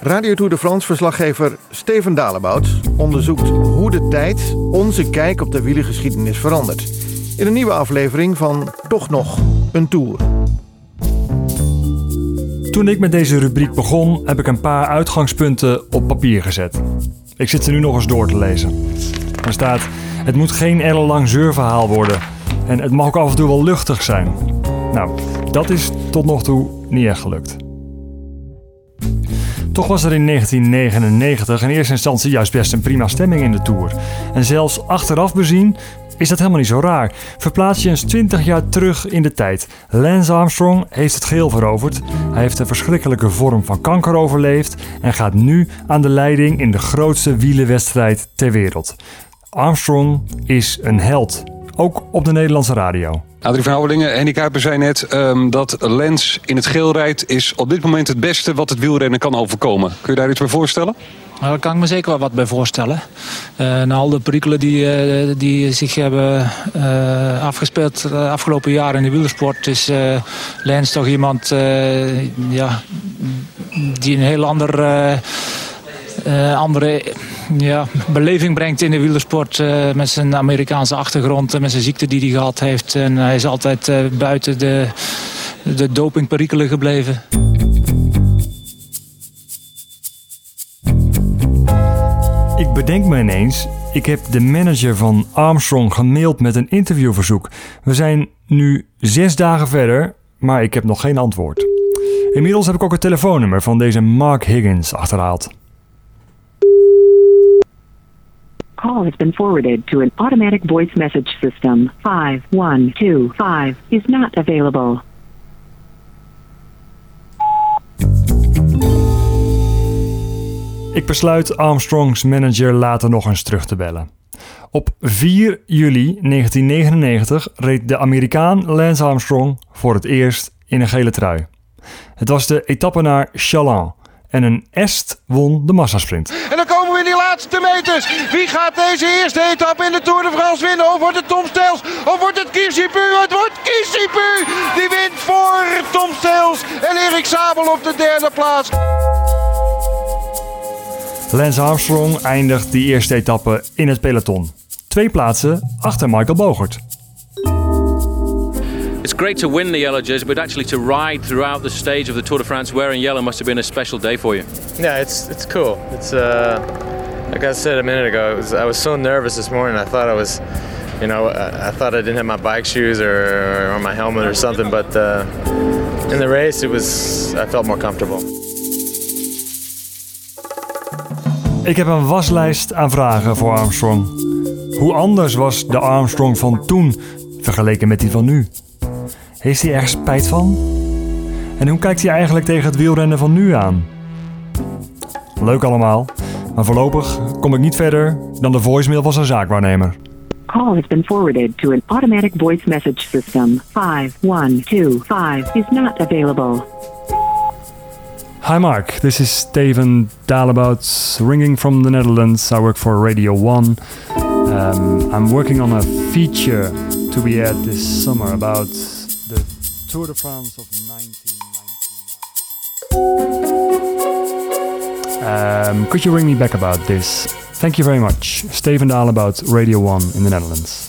Radio Tour de France verslaggever Steven Dalebout onderzoekt hoe de tijd onze kijk op de wielergeschiedenis verandert. In een nieuwe aflevering van Toch nog een Tour. Toen ik met deze rubriek begon, heb ik een paar uitgangspunten op papier gezet. Ik zit ze nu nog eens door te lezen. Er staat: Het moet geen ellenlang zeurverhaal worden. En het mag ook af en toe wel luchtig zijn. Nou, dat is tot nog toe niet echt gelukt. Toch was er in 1999 in eerste instantie juist best een prima stemming in de Tour. En zelfs achteraf bezien is dat helemaal niet zo raar. Verplaats je eens 20 jaar terug in de tijd. Lance Armstrong heeft het geheel veroverd. Hij heeft een verschrikkelijke vorm van kanker overleefd en gaat nu aan de leiding in de grootste wielenwedstrijd ter wereld. Armstrong is een held, ook op de Nederlandse radio. Adrie van Houwelingen, Henny Kuiper zei net um, dat Lens in het geel rijdt... is op dit moment het beste wat het wielrennen kan overkomen. Kun je daar iets bij voorstellen? Nou, daar kan ik me zeker wel wat bij voorstellen. Uh, na al de perikelen die, uh, die zich hebben uh, afgespeeld de afgelopen jaren in de wielersport... is Lens toch iemand ja, die een heel ander uh, andere ja, beleving brengt in de wielersport. Uh, met zijn Amerikaanse achtergrond en met zijn ziekte die hij gehad heeft. En hij is altijd uh, buiten de, de dopingperikelen gebleven. Ik bedenk me ineens, ik heb de manager van Armstrong gemaild met een interviewverzoek. We zijn nu zes dagen verder, maar ik heb nog geen antwoord. Inmiddels heb ik ook het telefoonnummer van deze Mark Higgins achterhaald. Has been forwarded to an automatic voice message system. 5125 is not available. Ik besluit Armstrongs manager later nog eens terug te bellen. Op 4 juli 1999 reed de Amerikaan Lance Armstrong voor het eerst in een gele trui. Het was de etappe naar Chaland en een Est won de massasprint. En dan komen we in die laatste meters. Wie gaat deze eerste etappe in de Tour de France winnen? Of wordt het Tom Stels? Of wordt het Kisipu? Het wordt Kisipu! Die wint voor Tom Stels en Erik Sabel op de derde plaats. Lance Armstrong eindigt die eerste etappe in het peloton. Twee plaatsen achter Michael Bogert. It's great to win the yellow jersey, but actually to ride throughout the stage of the Tour de France wearing yellow must have been a special day for you. Yeah, it's it's cool. It's uh, like I said a minute ago, was, I was so nervous this morning. I thought I was, you know, I, I thought I didn't have my bike shoes or, or my helmet or something, but uh, in the race, it was I felt more comfortable. Ik heb een waslijst aan vragen voor Armstrong. Hoe anders was de Armstrong van toen vergeleken met die van nu? Heeft hij ergens spijt van? En hoe kijkt hij eigenlijk tegen het wielrennen van nu aan? Leuk allemaal, maar voorlopig kom ik niet verder dan de voicemail van zijn zaakwaarnemer. Call has been forwarded to an automatic voice message system. 5125 is not available. Hi Mark, this is Steven Dalebout, ringing from the Netherlands. I work for Radio 1. Um, I'm working on a feature to be aired this summer about the Tour de France of 1999. Um, could you ring me back about this? Thank you very much. Steven Dalebout, Radio 1 in the Netherlands.